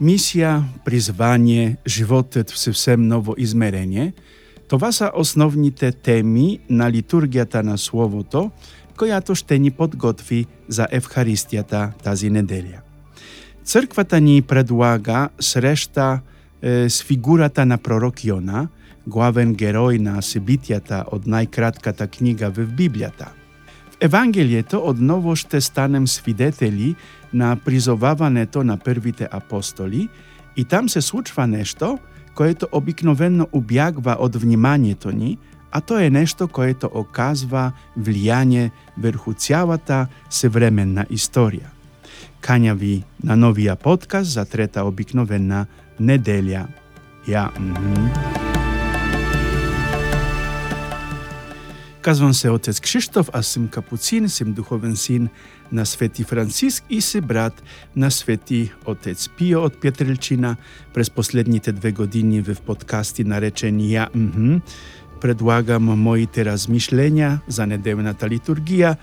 Мисија, призвание, животот в севсем ново измерење, това са основните теми на литургијата на Словото, којато ще ни подготви за Евхаристијата тази неделја. Црквата ни предлага срешта е, с фигурата на пророк Јона, главен герој на себитијата од најкратката книга в Библијата. В Евангелието одново ще станем свидетели на призоваването на првите апостоли и там се случва нешто което обикновено убягва од вниманието ни, а тоа е нешто което оказва влијание врху цялата севременна историја. Кања ви на новија подкаст за трета обикновена неделја. Ја, Kazał se otec Krzysztof, a syn kapucin, syn duchowy syn na święty Francisk i sy brat na święty otec Pio od Pietrylczyna. Przez poslednie te dwie godziny w podcastie nareczeni ja mhm, predłagam moje teraz myślenia, zanedełna ta liturgia,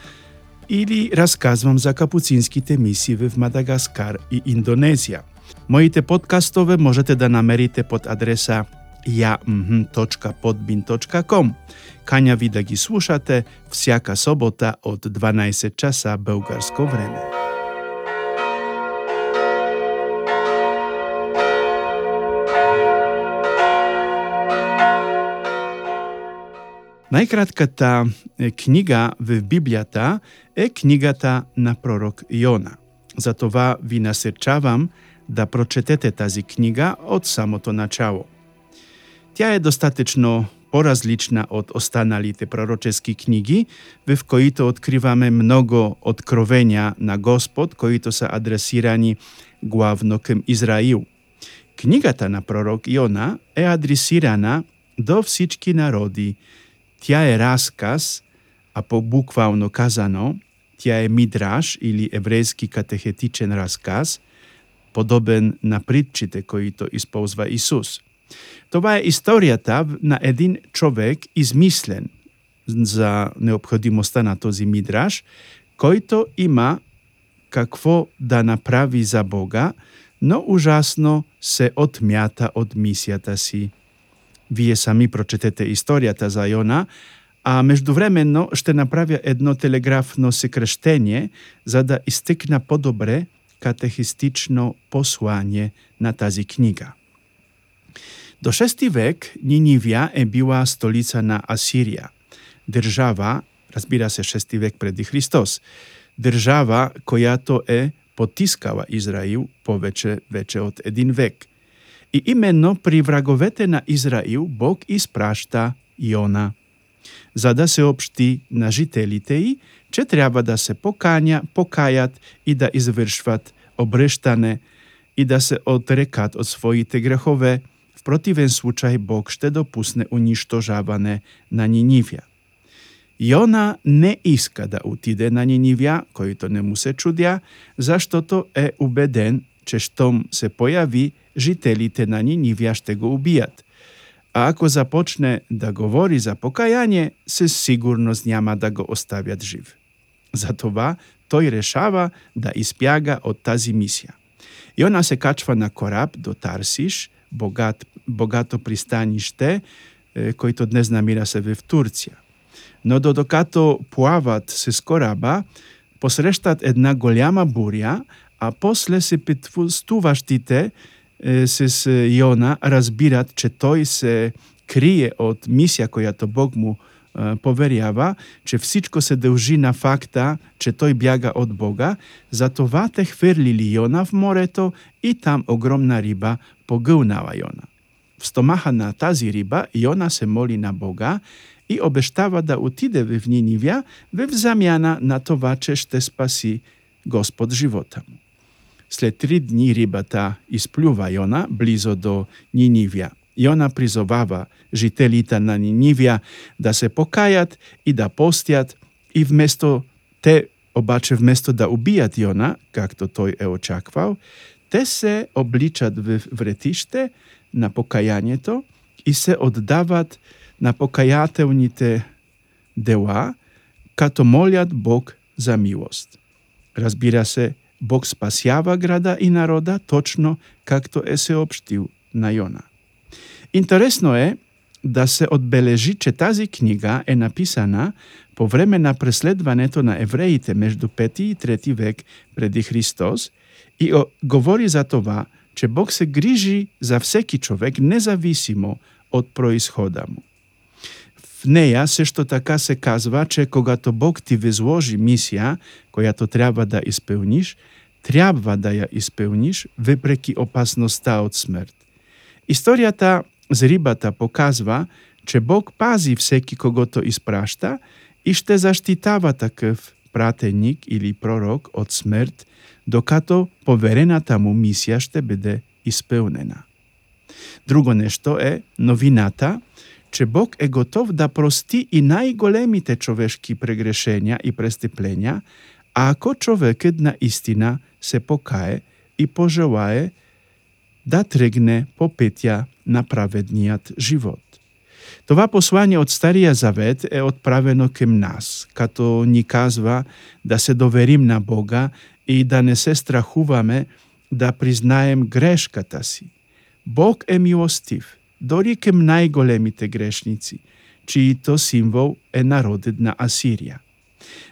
ili rozkazwam za kapuciński te misje w Madagaskar i Indonezja. Moje te podcastowe możecie da namerite pod adresa ja.podbin.com. Кања ви да ги слушате всяка собота од 12 часа българско време. Најкратката книга в Библијата е книгата на пророк Јона. Затова ви насечавам да прочетете тази книга од самото начало. Тя е достатъчно поразлична од останалите пророчески книги, в коите откриваме многу откровења на Господ, коите се адресирани главно кем Израил. Книгата на пророк Јона е адресирана до всички народи. Тя е расказ, а по-буквално казано, тя е мидраш или еврејски катехетичен расказ, подобен на притчите които исползва Исус – Това е историјата на един човек измислен за необходимоста на този мидраш, којто има какво да направи за Бога, но ужасно се отмята од мисијата си. Вие сами прочетете историјата за Јона, а меѓувременно ще направя едно телеграфно секрештење за да истекна подобре катехистично послање на тази книга. Do VI wek Niniwia była stolica na Asiria. Država, razbira se VI wek predi Hristos, država koja to je potiskała Izrael po veće, veće od edin vek. I imeno pri vragovete na Izrael Bog isprašta Jona. Zada se opšti na žiteliteji, če treba da se pokanja, pokajat i da izvršvat obreštane i da se odrekat od svojite grehove, В противен случај Бог ще допусне уништожаване на Нинивја. Јона не иска да отиде на Нинивја, којто не му се чудја, заштото е убеден, че штом се појави, жителите на Нинивја ще го убијат. А ако започне да говори за покаяние, се сигурност няма да го оставят жив. Затова тој решава да испјага од тази мисија. Јона се качва на кораб до Тарсиш, богат, богато пристаниште, којто днес намира се в Турција. Но додокато плават се скораба, посрештат една голема бурја, а после се петвустуваштите се с Јона разбират, че тој се крие од мисија којато Бог му поверјава, че всичко се дължи на факта, че тој бяга од Бога, затова те хверлили Јона в морето и там огромна риба погълнала Јона. В стомаха на тази риба Јона се моли на Бога и обештава да отиде в Нинивја в замјана на това, че ще спаси Господ живота му. След три дни рибата исплюва Јона близо до И Јона призовава жителите на Нинивија да се покајат и да постјат и вместо те обаче вместо да убијат Јона, както тој е очаквал, те се обличат в вретиште на покајањето и се оддават на покајателните дела, като молят Бог за милост. Разбира се, Бог спасјава града и народа точно както е се обштил на Јона. Интересно е да се одбележи, че тази книга е написана по време на преследването на евреите меѓу 5 и 3 век преди Христос и говори за това, че Бог се грижи за всеки човек независимо од происхода му. В неја се што така се казва, че когато Бог ти возложи мисија, којато треба да исполниш, треба да ја исполниш вепреки опасноста од смрт. Историјата Зрибата показва, че Бог пази всеки когото испрашта и ще заштитава такъв пратеник или пророк од смрт, докато поверената му мисија ще биде исполнена. Друго нешто е новината, че Бог е готов да прости и најголемите човешки прегрешења и престеплења, ако човекот на истина се покае и пожелае да трегне по петја на праведниот живот. Това послание од Старија Завет е отправено кем нас, като ни казва да се доверим на Бога и да не се страхуваме да признаем грешката си. Бог е милостив, дори кем најголемите грешници, чиито символ е народот на Асирија.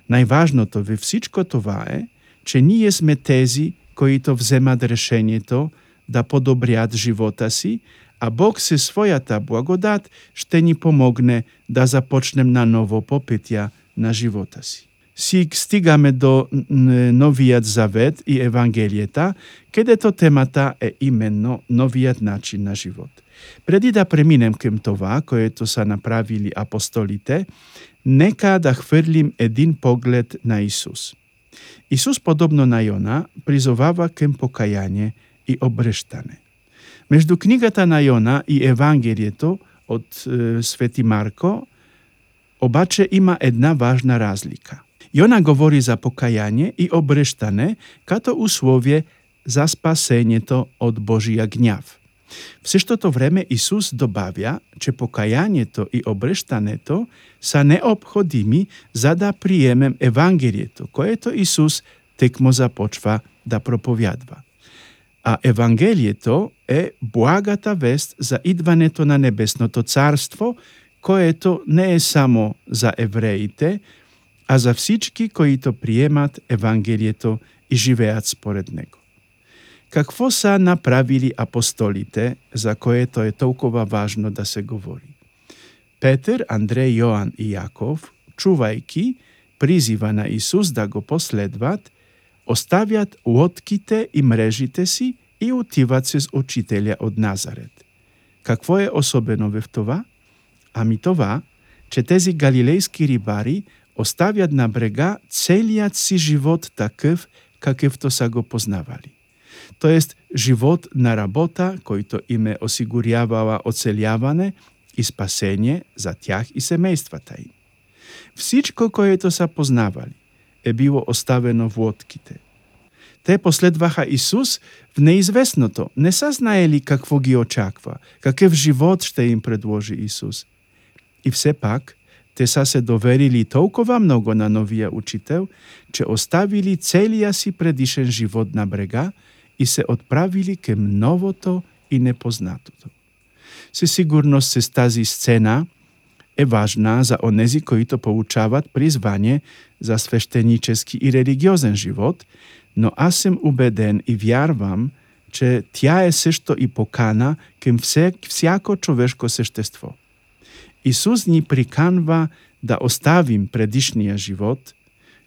Најважното во всичко това е, че ние сме тези, които вземат решението да подобрят живота си, а Бог се својата благодат ще ни помогне да започнем на ново по петја на живота си. Сик стигаме до Новиот Завет и Евангелијата, кедето темата е именно новиот начин на живот. Преди да преминем кем това, което са направили апостолите, нека да хврлим един поглед на Исус. Исус, подобно на Јона, призовава кем покаяние и обрештане. Меѓу книгата на Јона и Евангелието од е, Свети Марко, обаче има една важна разлика. Јона говори за покаяние и обрештане като условие за спасењето од Божија гњав. В сештото време Исус добавја, че покајањето и обрештането са необходими за да приемем Евангелието, което Исус текмо започва да проповядва. А Евангелието е благата вест за идването на Небесното Царство, което не е само за евреите, а за всички, които приемат Евангелието и живеат според него. Какво са направили апостолите, за което е толкова важно да се говори? Петер, Андрей, Јоан и Јаков, чувајки призива на Исус да го последват, оставјат лодките и мрежите си и отиват се с учителя од Назарет. Какво е особено в това? Ами това, че тези галилејски рибари оставјат на брега целиот си живот такъв, какъвто са го познавали. Тоест, живот на работа, којто им е осигурявала оцелјаване и спасение за тях и семејствата им. Всичко което са познавали е било оставено во отките. Те последваха Исус в неизвестното, не са знаели какво ги очаква, какъв живот ще им предложи Исус. И все пак, те са се доверили толкова много на новия учител, че оставили целия си предишен живот на брега и се отправили кем новото и непознатото. Със сигурност с тази сцена е важна за онези, които получават призвање за свештенически и религиозен живот, но аз сум убеден и вярвам, че тя е също и покана към всяко човешко същество. Исус ни приканва да оставим предишния живот,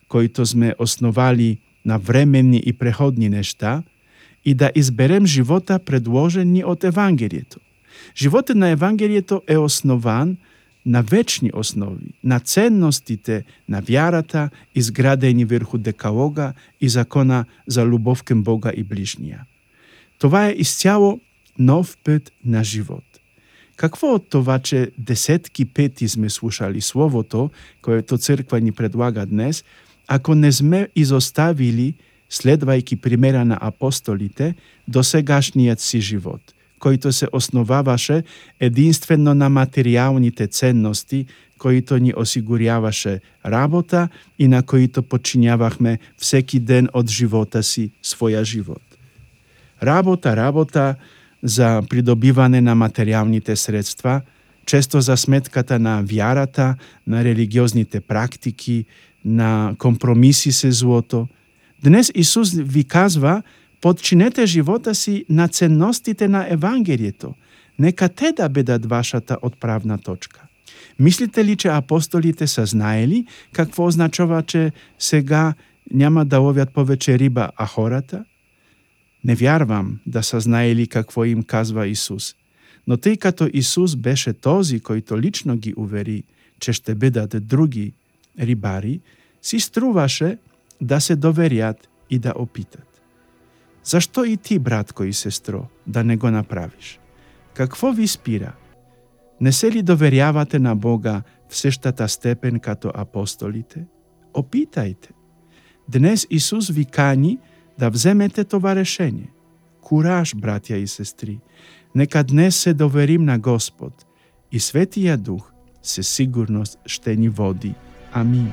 който сме основали на временни и преходни неща, и да изберем живота предложен ни од Евангелието. Животот на Евангелието е основан на вечни основи, на ценностите на вярата, изградени врху декалога и закона за любов кем Бога и ближнија. Това е изцяло нов пет на живот. Какво од това, че десетки пети сме слушали Словото, което црква ни предлага днес, ако не сме изоставили, следвајки примера на апостолите, досегашниот си живот, којто се основаваше единствено на материјалните ценности, којто ни осигуряваше работа и на којто починјавахме всеки ден од живота си своја живот. Работа, работа за придобиване на материјалните средства, често за сметката на вјарата, на религиозните практики, на компромиси се злото. Днес Исус ви казва подчинете живота си на ценностите на Евангелието. Нека те да бидат вашата отправна точка. Мислите ли, че апостолите са знаели какво означава, че сега няма да ловят повече риба, а хората? Не вярвам да са знаели какво им казва Исус. Но тъй като Исус беше този, който лично ги увери, че ще бидат други рибари, си струваше да се доверят и да опитат. Зашто и ти, братко и сестро, да не го направиш? Какво ви спира? Не се ли доверявате на Бога в сештата степен като апостолите? Опитајте. Днес Исус ви кани да вземете това решение. Кураж, братја и сестри. Нека днес се доверим на Господ и Светија Дух се сигурност ще ни води. Амин.